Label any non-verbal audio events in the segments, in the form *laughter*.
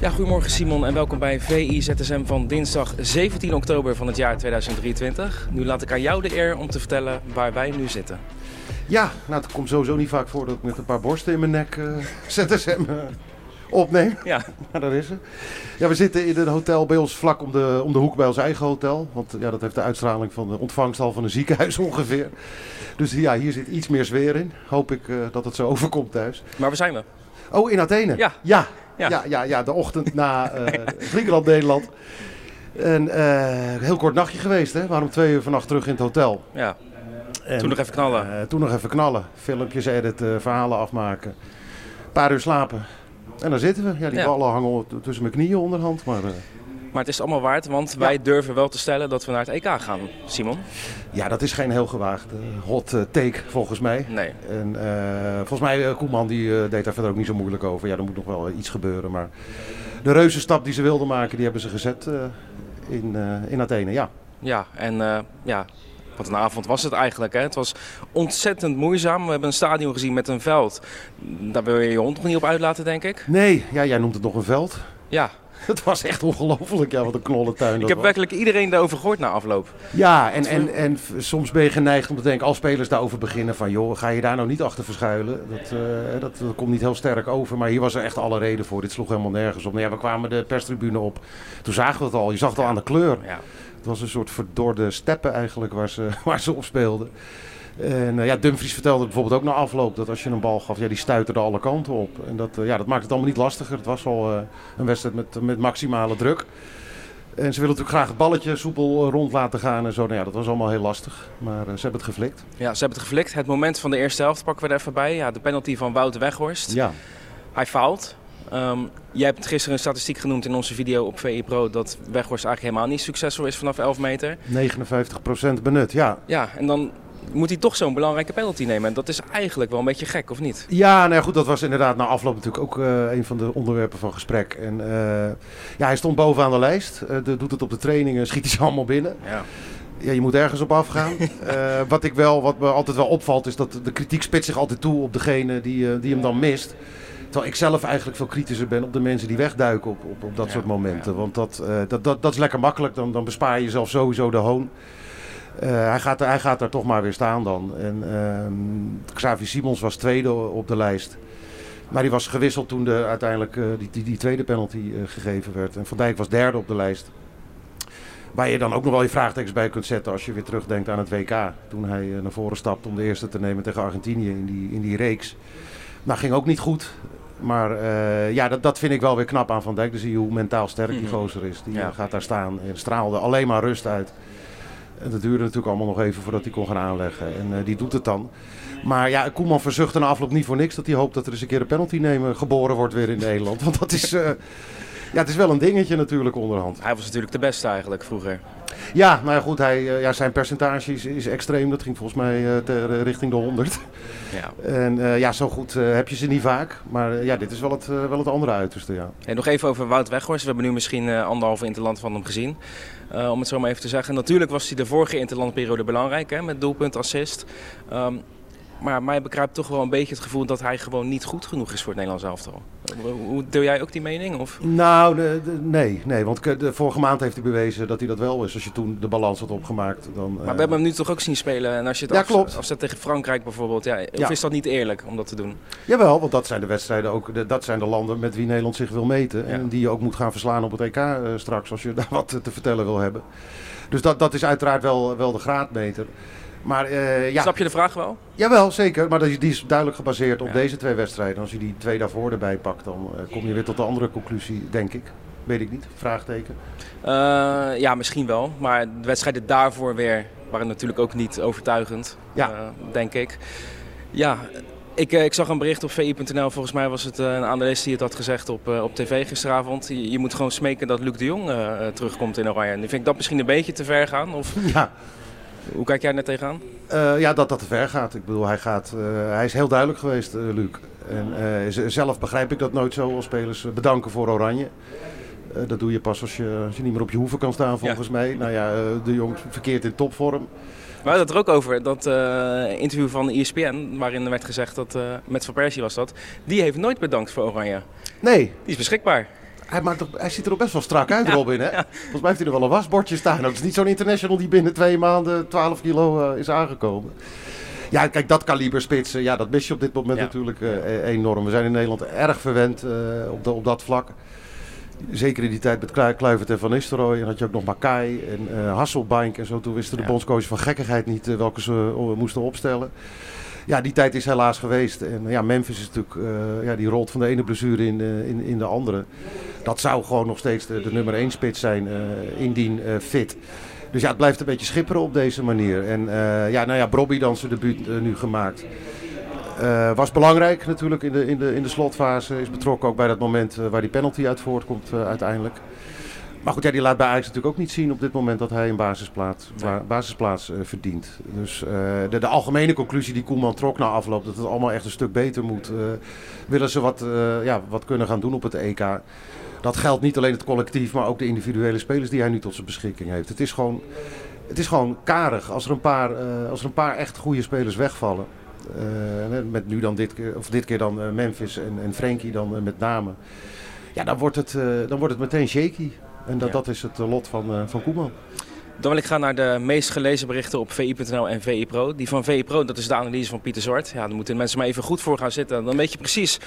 Ja, goedemorgen Simon en welkom bij VI ZSM van dinsdag 17 oktober van het jaar 2023. Nu laat ik aan jou de eer om te vertellen waar wij nu zitten. Ja, nou het komt sowieso niet vaak voor dat ik met een paar borsten in mijn nek uh, ZSM uh, opneem. Ja. *laughs* Maar daar is ze. Ja, we zitten in een hotel bij ons vlak om de, om de hoek bij ons eigen hotel. Want ja, dat heeft de uitstraling van de ontvangsthal van een ziekenhuis *laughs* ongeveer. Dus ja, hier zit iets meer sfeer in. Hoop ik uh, dat het zo *laughs* overkomt thuis. Maar waar zijn we? Oh, in Athene? Ja. Ja, ja. ja, ja, ja de ochtend na *laughs* Griekenland-Nederland. En heel kort nachtje geweest, hè? Waarom twee uur vannacht terug in het hotel. Ja. En, toen nog even knallen. Uh, toen nog even knallen. Filmpjes editen, verhalen afmaken. Een paar uur slapen. En dan zitten we. Ja, die ja. ballen hangen tussen mijn knieën onderhand. Maar, uh... maar het is allemaal waard, want wij ja. durven wel te stellen dat we naar het EK gaan, Simon. Ja, dat is geen heel gewaagde hot take volgens mij. Nee. En uh, volgens mij, Koeman die deed daar verder ook niet zo moeilijk over. Ja, er moet nog wel iets gebeuren. Maar de reuzenstap die ze wilden maken, die hebben ze gezet in, in Athene, ja. Ja, en ja, wat een avond was het eigenlijk. Hè? Het was ontzettend moeizaam. We hebben een stadion gezien met een veld. Daar wil je je hond nog niet op uitlaten, denk ik. Nee, ja, jij noemt het nog een veld. Ja. *laughs* Het was echt ongelooflijk, ja, wat een knollentuin. Ik heb was. werkelijk iedereen daarover gehoord na afloop. Ja, en, en, en soms ben je geneigd om te denken, als spelers daarover beginnen, van joh, ga je daar nou niet achter verschuilen? Dat, uh, dat, dat, komt niet heel sterk over, maar hier was er echt alle reden voor. Dit sloeg helemaal nergens op. Nou ja, we kwamen de perstribune op. Toen zagen we het al, je zag het al aan de kleur. Ja. Het was een soort verdorde steppen eigenlijk waar ze, *laughs* waar ze op speelden. En uh, ja, Dumfries vertelde bijvoorbeeld ook na afloop dat als je een bal gaf, ja, die stuiterde alle kanten op. En dat, uh, ja, dat maakt het allemaal niet lastiger. Het was al uh, een wedstrijd met, met maximale druk. En ze willen natuurlijk graag het balletje soepel rond laten gaan en zo. Nou ja, dat was allemaal heel lastig. Maar ze hebben het geflikt. Ja, ze hebben het geflikt. Het moment van de eerste helft pakken we er even bij. Ja, de penalty van Wouter Weghorst. Ja. Hij faalt. Um, jij hebt gisteren een statistiek genoemd in onze video op VI Pro dat Weghorst eigenlijk helemaal niet succesvol is vanaf 11 meter. 59% benut, ja. Ja, en dan moet hij toch zo'n belangrijke penalty nemen. En dat is eigenlijk wel een beetje gek, of niet? Ja, nou ja, goed, dat was inderdaad na afloop natuurlijk ook uh, een van de onderwerpen van gesprek. En uh, ja, hij stond bovenaan de lijst, uh, de, doet het op de trainingen, schiet hij ze allemaal binnen. Ja. Ja, je moet ergens op afgaan. *laughs* wat, ik wel, wat me altijd wel opvalt is dat de kritiek spitst zich altijd toe op degene die, die hem dan mist. Terwijl ik zelf eigenlijk veel kritischer ben op de mensen die wegduiken op, op, op dat ja, soort momenten. Ja. Want dat, uh, dat, dat, dat is lekker makkelijk. Dan, dan bespaar je jezelf sowieso de hoon. Uh, hij, gaat, hij gaat daar toch maar weer staan dan. En uh, Xavi Simons was tweede op de lijst. Maar die was gewisseld toen de, uiteindelijk uh, die, die, die, tweede penalty gegeven werd. En Van Dijk was derde op de lijst. Waar je dan ook nog wel je vraagtekens bij kunt zetten als je weer terugdenkt aan het WK. Toen hij naar voren stapte om de eerste te nemen tegen Argentinië in die, in die reeks. Nou, ging ook niet goed. Maar ja, dat, dat vind ik wel weer knap aan Van Dijk. Dan zie je hoe mentaal sterk die gozer is. Die ja. gaat daar staan en straalde alleen maar rust uit. En dat duurde natuurlijk allemaal nog even voordat hij kon gaan aanleggen. En uh, die doet het dan. Maar ja, Koeman verzucht na afloop niet voor niks dat hij hoopt dat er eens een keer een penalty nemen geboren wordt weer in Nederland. Want dat is, uh, ja, het is wel een dingetje natuurlijk onderhand. Hij was natuurlijk de beste eigenlijk vroeger. Ja, nou ja, goed, hij, ja, zijn percentage is, is extreem. Dat ging volgens mij uh, ter, richting de 100. Ja. En uh, ja, zo goed uh, heb je ze niet vaak. Maar ja, dit is wel het, wel het andere uiterste, ja. En nog even over Wout Weghorst. We hebben nu misschien anderhalve interland van hem gezien. om het zo maar even te zeggen. Natuurlijk was hij de vorige interlandperiode belangrijk, hè, met doelpunt, assist. Um, maar mij bekruipt toch wel een beetje het gevoel dat hij gewoon niet goed genoeg is voor het Nederlands elftal. Hoe deel jij ook die mening? Of? Nou, de, de, nee, nee. Want de vorige maand heeft hij bewezen dat hij dat wel is. Als je toen de balans had opgemaakt. Dan, maar uh... we hebben hem nu toch ook zien spelen. En als je het ja, af, klopt. afzet tegen Frankrijk bijvoorbeeld. Ja, of ja. is dat niet eerlijk om dat te doen? Jawel, want dat zijn de wedstrijden ook. Dat zijn de landen met wie Nederland zich wil meten. Ja. En die je ook moet gaan verslaan op het EK uh, straks. Als je *laughs* daar wat te vertellen wil hebben. Dus dat, dat is uiteraard wel, wel de graadmeter. Maar, uh, ja. Snap je de vraag wel? Jawel, zeker. Maar die is duidelijk gebaseerd op ja. deze twee wedstrijden. Als je die twee daarvoor erbij pakt, dan uh, kom je weer tot de andere conclusie, denk ik. Weet ik niet. Vraagteken. Uh, ja, misschien wel. Maar de wedstrijden daarvoor weer waren natuurlijk ook niet overtuigend. Ja. denk ik. Ja, ik, ik, zag een bericht op vi.nl. Volgens mij was het een analist die het had gezegd op, op tv gisteravond. Je, je, moet gewoon smeken dat Luc de Jong terugkomt in Oranje. Nu vind ik dat misschien een beetje te ver gaan. Of... *laughs* Ja. Hoe kijk jij net tegenaan? Uh, ja, dat dat te ver gaat. Ik bedoel, hij, gaat, uh, hij is heel duidelijk geweest, uh, Luc. En zelf begrijp ik dat nooit zo als spelers bedanken voor Oranje. dat doe je pas als je, als je niet meer op je hoeven kan staan, volgens ja. mij. Nou ja, de jong verkeert in topvorm. We hadden het er ook over, dat interview van de ESPN, waarin werd gezegd dat, met Van Persie was dat, die heeft nooit bedankt voor Oranje. Nee. Die is beschikbaar. Hij, maakt hij ziet er ook best wel strak uit, Robin. Hè? Volgens mij heeft hij er wel een wasbordje staan. Het is niet zo'n international die binnen twee maanden 12 kilo uh, is aangekomen. Ja, kijk, dat kaliber spitsen, ja, dat mis je op dit moment ja. natuurlijk uh, enorm. We zijn in Nederland erg verwend uh, op, de, op dat vlak. Zeker in die tijd met Kluivert en Van Nistelrooy. En had je ook nog Makai en uh, Hasselbank en zo. Toen wisten de bondscoaches van gekkigheid niet welke ze moesten opstellen. Ja, die tijd is helaas geweest. En ja, Memphis is natuurlijk, ja, die rolt van de ene blessure in, in, in de andere. Dat zou gewoon nog steeds de, nummer 1 spits zijn, indien fit. Dus ja, het blijft een beetje schipperen op deze manier. En ja, nou ja, Bobby dan zijn debuut nu gemaakt. Was belangrijk natuurlijk in de, in, de, in de slotfase. Is betrokken ook bij dat moment waar die penalty uit voortkomt uiteindelijk. Maar goed, ja, die laat bij Ajax natuurlijk ook niet zien op dit moment dat hij een basisplaats, basisplaats verdient. Dus de, de, algemene conclusie die Koeman trok na afloop, dat het allemaal echt een stuk beter moet. willen ze wat, ja, wat kunnen gaan doen op het EK dat geldt niet alleen het collectief, maar ook de individuele spelers die hij nu tot zijn beschikking heeft. Het is gewoon, het is gewoon karig als er een paar, als er een paar echt goede spelers wegvallen. Met nu dan dit keer, of dit keer dan Memphis en, en Frenkie dan met name. Ja, dan wordt het, dan wordt het meteen shaky. En dat, ja. dat is het lot van, van Koeman. Dan wil ik gaan naar de meest gelezen berichten op VI.nl en VI Pro. Die van VI Pro, dat is de analyse van Pieter Zwart. Ja, daar moeten mensen maar even goed voor gaan zitten. Dan weet je precies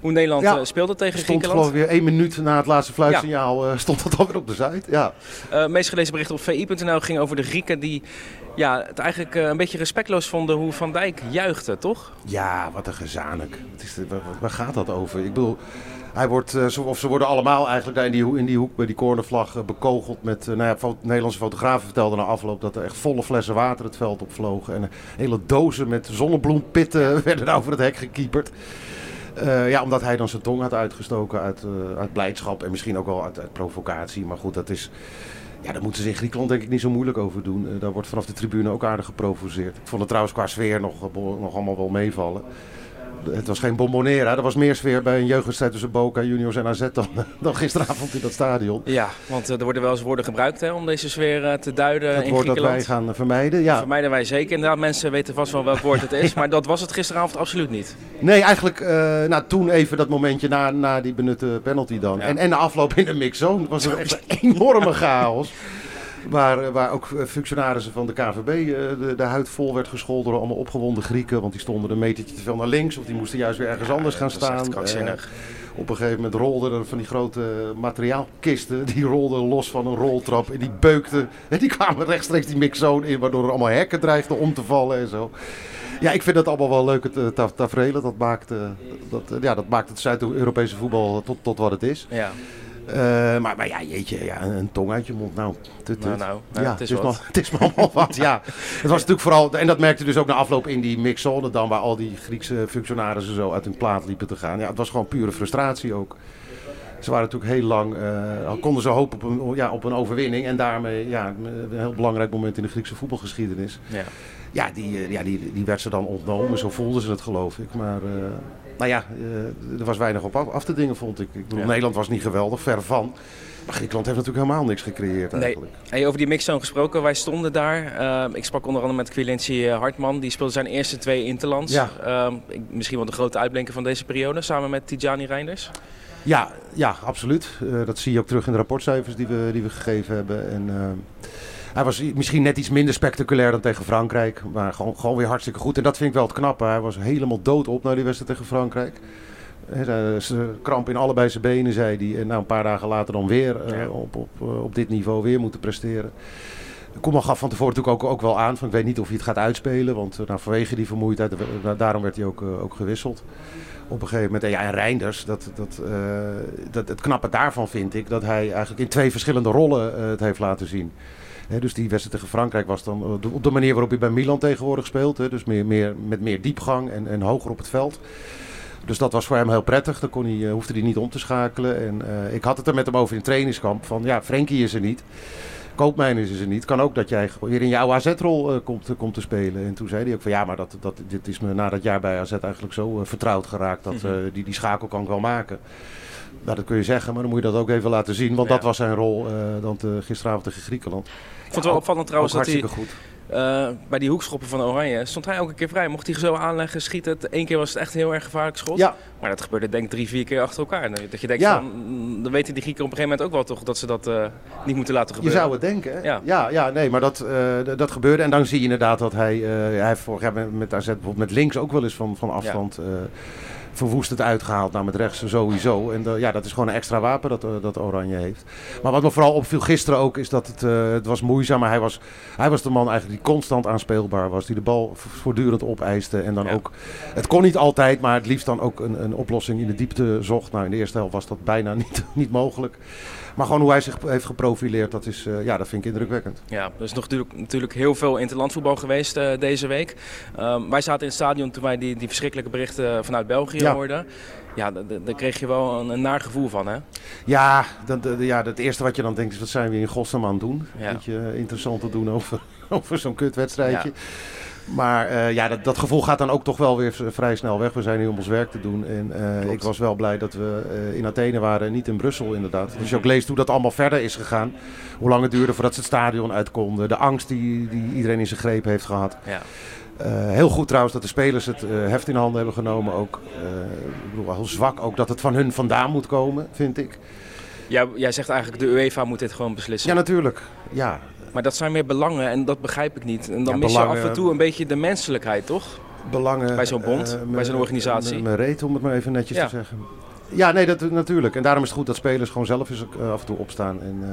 hoe Nederland ja, speelde tegen stond Griekenland. geloof ik weer één minuut na het laatste fluitsignaal ja. stond dat alweer op de site. Ja. Uh, meest gelezen berichten op VI.nl ging over de Grieken die ja, het eigenlijk een beetje respectloos vonden hoe Van Dijk juichte, toch? Ja, wat een gezanik. Waar, waar gaat dat over? Ik bedoel... Hij wordt, of ze worden allemaal eigenlijk daar in die, in die hoek bij die cornervlag bekogeld met, nou ja, Nederlandse fotografen vertelden na afloop dat er echt volle flessen water het veld opvlogen. En hele dozen met zonnebloempitten *laughs* werden over het hek gekieperd. Ja, omdat hij dan zijn tong had uitgestoken uit, uit blijdschap en misschien ook wel uit, provocatie. Maar goed, dat is. Ja, daar moeten ze in Griekenland denk ik niet zo moeilijk over doen. Daar wordt vanaf de tribune ook aardig geprovoceerd. Ik vond het trouwens qua sfeer nog, nog allemaal wel meevallen het was geen bombonera. Er was meer sfeer bij een jeugdwedstrijd tussen Boca Juniors en AZ dan, *laughs* dan gisteravond in dat stadion. Ja, want er worden wel eens woorden gebruikt hè, om deze sfeer te duiden Het in woord dat wij gaan vermijden, ja. Dat vermijden wij zeker. Inderdaad, mensen weten vast wel welk woord het is. *laughs* Maar dat was het gisteravond absoluut niet. Nee, eigenlijk uh, nou, toen even dat momentje na, na die benutte penalty dan. Ja. En, en de afloop in de mixzone was er echt een enorme chaos. *laughs* Waar, waar ook functionarissen van de KVB de, de huid vol werd gescholden door allemaal opgewonden Grieken. Want die stonden een metertje te veel naar links of die moesten juist weer ergens ja, anders gaan staan. Uh, op een gegeven moment rolden er van die grote materiaalkisten. *laughs* Die rolden los van een roltrap en die beukten. En die kwamen rechtstreeks die mixzone in, waardoor er allemaal hekken dreigden om te vallen en zo. Ja, ik vind dat allemaal wel leuke taf tafereelen. Dat maakt, uh, dat, ja, dat maakt het Zuid-Europese voetbal tot, tot wat het is. Ja. Uh, maar, maar ja, jeetje, ja, een, een tong uit je mond. Nou, tut, tut. Nou, nou, ja, het is het, is wat. maar, *laughs* het is maar allemaal wat. Ja. *laughs* Het was natuurlijk vooral, en dat merkte dus ook na afloop in die mixzone dan, waar al die Griekse functionarissen zo uit hun plaat liepen te gaan. Ja, het was gewoon pure frustratie ook. Ze waren natuurlijk heel lang, uh, konden ze hopen op een, ja, op een overwinning. En daarmee ja, een heel belangrijk moment in de Griekse voetbalgeschiedenis. Ja. Ja, die, ja die, die werd ze dan ontnomen, zo voelden ze het geloof ik. Maar uh, nou ja, uh, er was weinig op af, te dingen vond ik. Ik bedoel, Ja. Nederland was niet geweldig, ver van. Maar Griekenland heeft natuurlijk helemaal niks gecreëerd Nee. eigenlijk. Hey, over die mixzone gesproken, wij stonden daar. Ehm, ik sprak onder andere met Quilinci eh, Hartman. Die speelde zijn eerste twee interlands. Ja. Ehm, misschien wel de grote uitblinker van deze periode, samen met Tijani Reinders. Ja, ja absoluut. Eh, dat zie je ook terug in de rapportcijfers die we, die we gegeven hebben. En, eh, hij was misschien net iets minder spectaculair dan tegen Frankrijk. Maar gewoon, gewoon weer hartstikke goed. En dat vind ik wel het knappe. Hij was helemaal doodop na die wedstrijd tegen Frankrijk. Ze- Kramp in allebei zijn benen, zei hij. En nou, een paar dagen later dan weer eh, op, op, op dit niveau weer moeten presteren. Koeman gaf van tevoren natuurlijk ook, ook wel aan. Van, ik weet niet of hij het gaat uitspelen. Want nou, vanwege die vermoeidheid, daarom werd hij ook, ook gewisseld op een gegeven moment. En, ja, en Reinders, dat, dat, eh, dat, het knappe daarvan vind ik dat hij eigenlijk in twee verschillende rollen eh, het heeft laten zien. Dus die wedstrijd tegen Frankrijk was dan eh, op de manier waarop hij bij Milan tegenwoordig speelt. Dus meer, meer, met meer diepgang en, en hoger op het veld. Dus dat was voor hem heel prettig. Dan kon hij, hoefde hij niet om te schakelen. En ik had het er met hem over in trainingskamp. Van ja, Frenkie is er niet. Koopmijn is er niet. Kan ook dat jij weer in jouw AZ-rol eh, komt, komt te spelen. En toen zei hij ook van ja, maar dat, dat, dit is me na dat jaar bij AZ eigenlijk zo eh, vertrouwd geraakt. Dat Mhm. eh, die, die schakel kan ik wel maken. Nou, dat kun je zeggen, maar dan moet je dat ook even laten zien. Want Ja. dat was zijn rol eh, dan te, gisteravond tegen Griekenland. Ik vond het wel opvallend trouwens dat hij, hartstikke goed. Uh, bij die hoekschoppen van Oranje stond hij elke keer vrij. Mocht hij zo aanleggen, schieten. Eén keer was het echt een heel erg gevaarlijk schot. Ja. Maar dat gebeurde denk ik drie, vier keer achter elkaar. Dat je denkt, ja. van, mm, dan weten die Grieken op een gegeven moment ook wel toch dat ze dat uh, niet moeten laten gebeuren. Je zou het denken. Ja, ja, ja nee, maar dat, uh, dat gebeurde. En dan zie je inderdaad dat hij, hij vorig jaar met AZ bijvoorbeeld met links ook wel eens van, van afstand... Ja verwoestend uitgehaald. Nou, met rechts sowieso. En de, ja, dat is gewoon een extra wapen dat, eh, dat Oranje heeft. Maar wat me vooral opviel gisteren ook, is dat het, uh, het was moeizaam. Maar hij was, hij was de man eigenlijk die constant aanspeelbaar was. Die de bal voortdurend opeiste. En dan ook, het kon niet altijd, maar het liefst dan ook een, een oplossing in de diepte zocht. Nou, in de eerste helft was dat bijna *laughs* niet, niet mogelijk. Maar gewoon hoe hij zich heeft geprofileerd, dat, is, uh, ja, dat vind ik indrukwekkend. Ja, er is nog natuurlijk, natuurlijk heel veel interlandvoetbal geweest uh, deze week. Um, wij zaten in het stadion toen wij die, die verschrikkelijke berichten vanuit België ja. Ja, daar kreeg je wel een, een naar gevoel van, hè? Ja, dat, ja, het eerste wat je dan denkt is, wat zijn we in godsnaam aan het doen? Ja. Een beetje interessant te doen over, *laughs* over zo'n kutwedstrijdje. Ja. Maar uh, ja, dat, dat, gevoel gaat dan ook toch wel weer vrij snel weg. We zijn hier om ons werk te doen. En uh, ik was wel blij dat we uh, in Athene waren en niet in Brussel inderdaad. Als je ook leest hoe dat allemaal verder is gegaan. Hoe lang het duurde voordat ze het stadion uit konden. De angst die, die iedereen in zijn greep heeft gehad. Ja. Heel goed trouwens dat de spelers het heft in handen hebben genomen ook. ik bedoel, heel zwak ook dat het van hun vandaan moet komen, vind ik. Ja, jij zegt eigenlijk de UEFA moet dit gewoon beslissen. Ja, natuurlijk. Ja, maar dat zijn meer belangen en dat begrijp ik niet. En dan ja, mis belangen, je af en toe een beetje de menselijkheid, toch? Belangen. Bij zo'n bond, bij zo'n organisatie. Mijn reet, om het maar even netjes ja. te zeggen. Ja, nee, dat, natuurlijk. En daarom is het goed dat spelers gewoon zelf eens uh, af en toe opstaan en uh,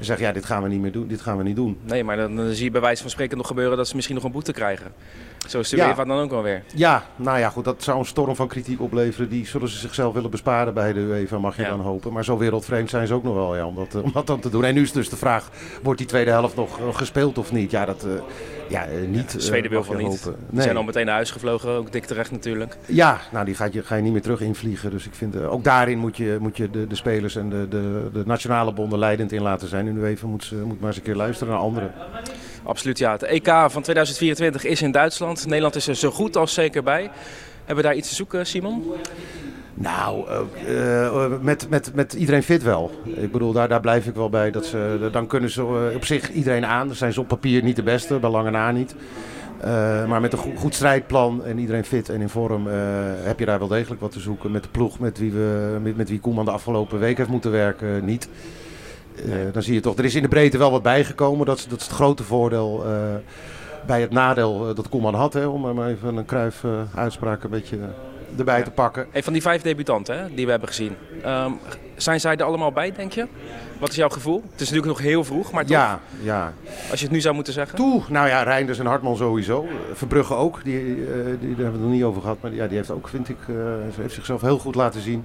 zeggen, ja, dit gaan we niet meer doen, dit gaan we niet doen. Nee, maar dan, dan zie je bij wijze van spreken nog gebeuren dat ze misschien nog een boete krijgen. Zo is de ja. UEFA dan ook wel weer. Ja, nou ja, goed, dat zou een storm van kritiek opleveren. Die zullen ze zichzelf willen besparen bij de UEFA, mag je ja. dan hopen. Maar zo wereldvreemd zijn ze ook nog wel, ja, om dat, om dat dan te doen. En nu is dus de vraag, wordt die tweede helft nog gespeeld of niet? Ja, dat... Uh, ja, niet. Ja, Zweden wil van niet. Hopen. Nee. Zijn al meteen naar huis gevlogen, ook dik terecht natuurlijk. Ja, nou die gaat je, ga je niet meer terug invliegen. Dus ik vind, uh, ook daarin moet je, moet je de, de spelers en de, de, de nationale bonden leidend in laten zijn. En nu even moet, moet maar eens een keer luisteren naar anderen. Absoluut, ja. Het EK van 2024 is in Duitsland. Nederland is er zo goed als zeker bij. Hebben we daar iets te zoeken, Simon? Nou, uh, met, met, met iedereen fit wel. Ik bedoel, daar, daar blijf ik wel bij. Dat ze, dan kunnen ze uh, op zich iedereen aan. Dan zijn ze op papier niet de beste, bij lange na niet. Maar met een goed, goed, strijdplan en iedereen fit en in vorm heb je daar wel degelijk wat te zoeken. Met de ploeg met wie, we, met, met wie Koeman de afgelopen week heeft moeten werken, niet. Dan zie je toch, er is in de breedte wel wat bijgekomen. Dat, dat is het grote voordeel bij het nadeel dat Koeman had. Hè, om maar even een kruif uitspraak een beetje erbij ja. te pakken. Hey, van die vijf debutanten hè, die we hebben gezien, um, zijn zij er allemaal bij, denk je? Wat is jouw gevoel? Het is natuurlijk nog heel vroeg, maar toch? Ja, ja. Als je het nu zou moeten zeggen? Toe, nou ja, Reinders en Hartman sowieso. Verbrugge ook, die, uh, die, daar hebben we het nog niet over gehad. Maar ja, die heeft ook, vind ik, uh, heeft zichzelf heel goed laten zien.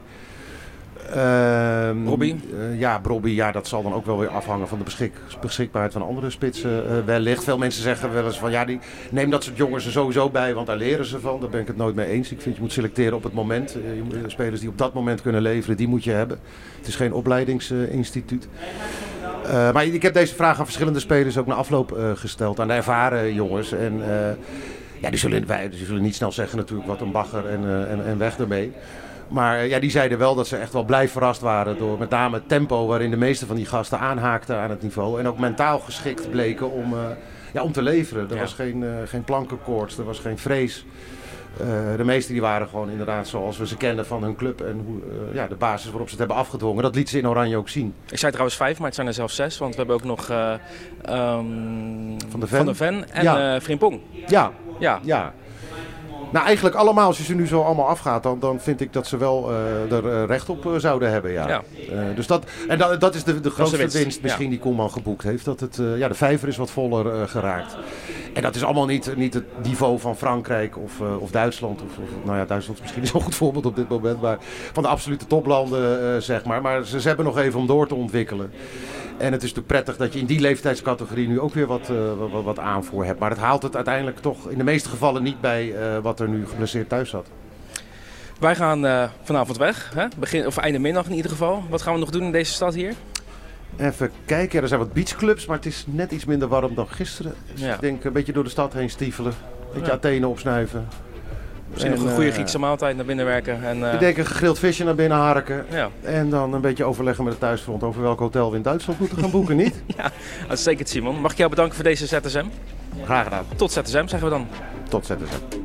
Uh, Robbie? Uh, ja, Robbie, ja, dat zal dan ook wel weer afhangen van de beschik beschikbaarheid van andere spitsen uh, wellicht. Veel mensen zeggen wel eens van ja, die, neem dat soort jongens er sowieso bij, want daar leren ze van. Daar ben ik het nooit mee eens. Ik vind je moet selecteren op het moment. Uh, je moet, spelers die op dat moment kunnen leveren, die moet je hebben. Het is geen opleidingsinstituut. maar ik heb deze vraag aan verschillende spelers ook na afloop gesteld. Aan de ervaren jongens. En ja, die zullen, wij, die zullen niet snel zeggen natuurlijk wat een bagger en, en, en weg ermee. Maar ja, die zeiden wel dat ze echt wel blij verrast waren door met name het tempo waarin de meeste van die gasten aanhaakten aan het niveau. En ook mentaal geschikt bleken om, uh, ja, om te leveren. Er ja. was geen, uh, geen plankenkoorts, er was geen vrees. Uh, de meesten die waren gewoon inderdaad zoals we ze kenden van hun club en hoe, ja, de basis waarop ze het hebben afgedwongen. Dat liet ze in Oranje ook zien. Ik zei trouwens vijf, maar het zijn er zelfs zes. Want we hebben ook nog um, van, de Ven. van de Ven en ja. Frimpong. Ja, ja. ja. Nou, eigenlijk allemaal, als je ze nu zo allemaal afgaat, dan, dan vind ik dat ze wel uh, er uh, recht op uh, zouden hebben. Ja. ja. dus dat, en dat, dat is de, de grootste winst, winst, misschien ja. die Koeman geboekt heeft. Dat het, ja, de vijver is wat voller geraakt. En dat is allemaal niet, niet het niveau van Frankrijk of, of Duitsland. Of, of, nou ja, Duitsland is misschien zo'n goed voorbeeld op dit moment. Maar van de absolute toplanden, zeg maar. Maar ze, ze hebben nog even om door te ontwikkelen. En het is natuurlijk prettig dat je in die leeftijdscategorie nu ook weer wat, uh, wat, wat, aanvoer hebt. Maar het haalt het uiteindelijk toch in de meeste gevallen niet bij uh, wat er nu geblesseerd thuis zat. Wij gaan uh, vanavond weg, hè? Begin, of einde middag in ieder geval. Wat gaan we nog doen in deze stad hier? Even kijken, er zijn wat beachclubs, maar het is net iets minder warm dan gisteren. Dus ja. ik denk een beetje door de stad heen stiefelen, een beetje ja. Athene opsnuiven. Misschien en, nog een goede Griekse maaltijd naar binnen werken. En. Ik denk een gegrild visje naar binnen harken. Ja. En dan een beetje overleggen met het thuisfront over welk hotel we in Duitsland moeten gaan boeken, niet? *laughs* ja, uitstekend Simon. Mag ik jou bedanken voor deze ZSM? Graag gedaan. Tot ZSM zeggen we dan. Tot ZSM.